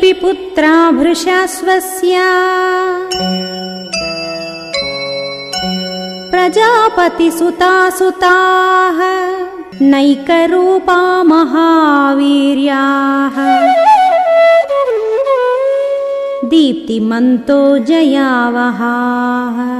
P पुत्रा भृशाश्वस्य। प्रजापतिसुता सुताः नैकरूपा महावीर्याः दीप्तिमन्तो जयावहाः।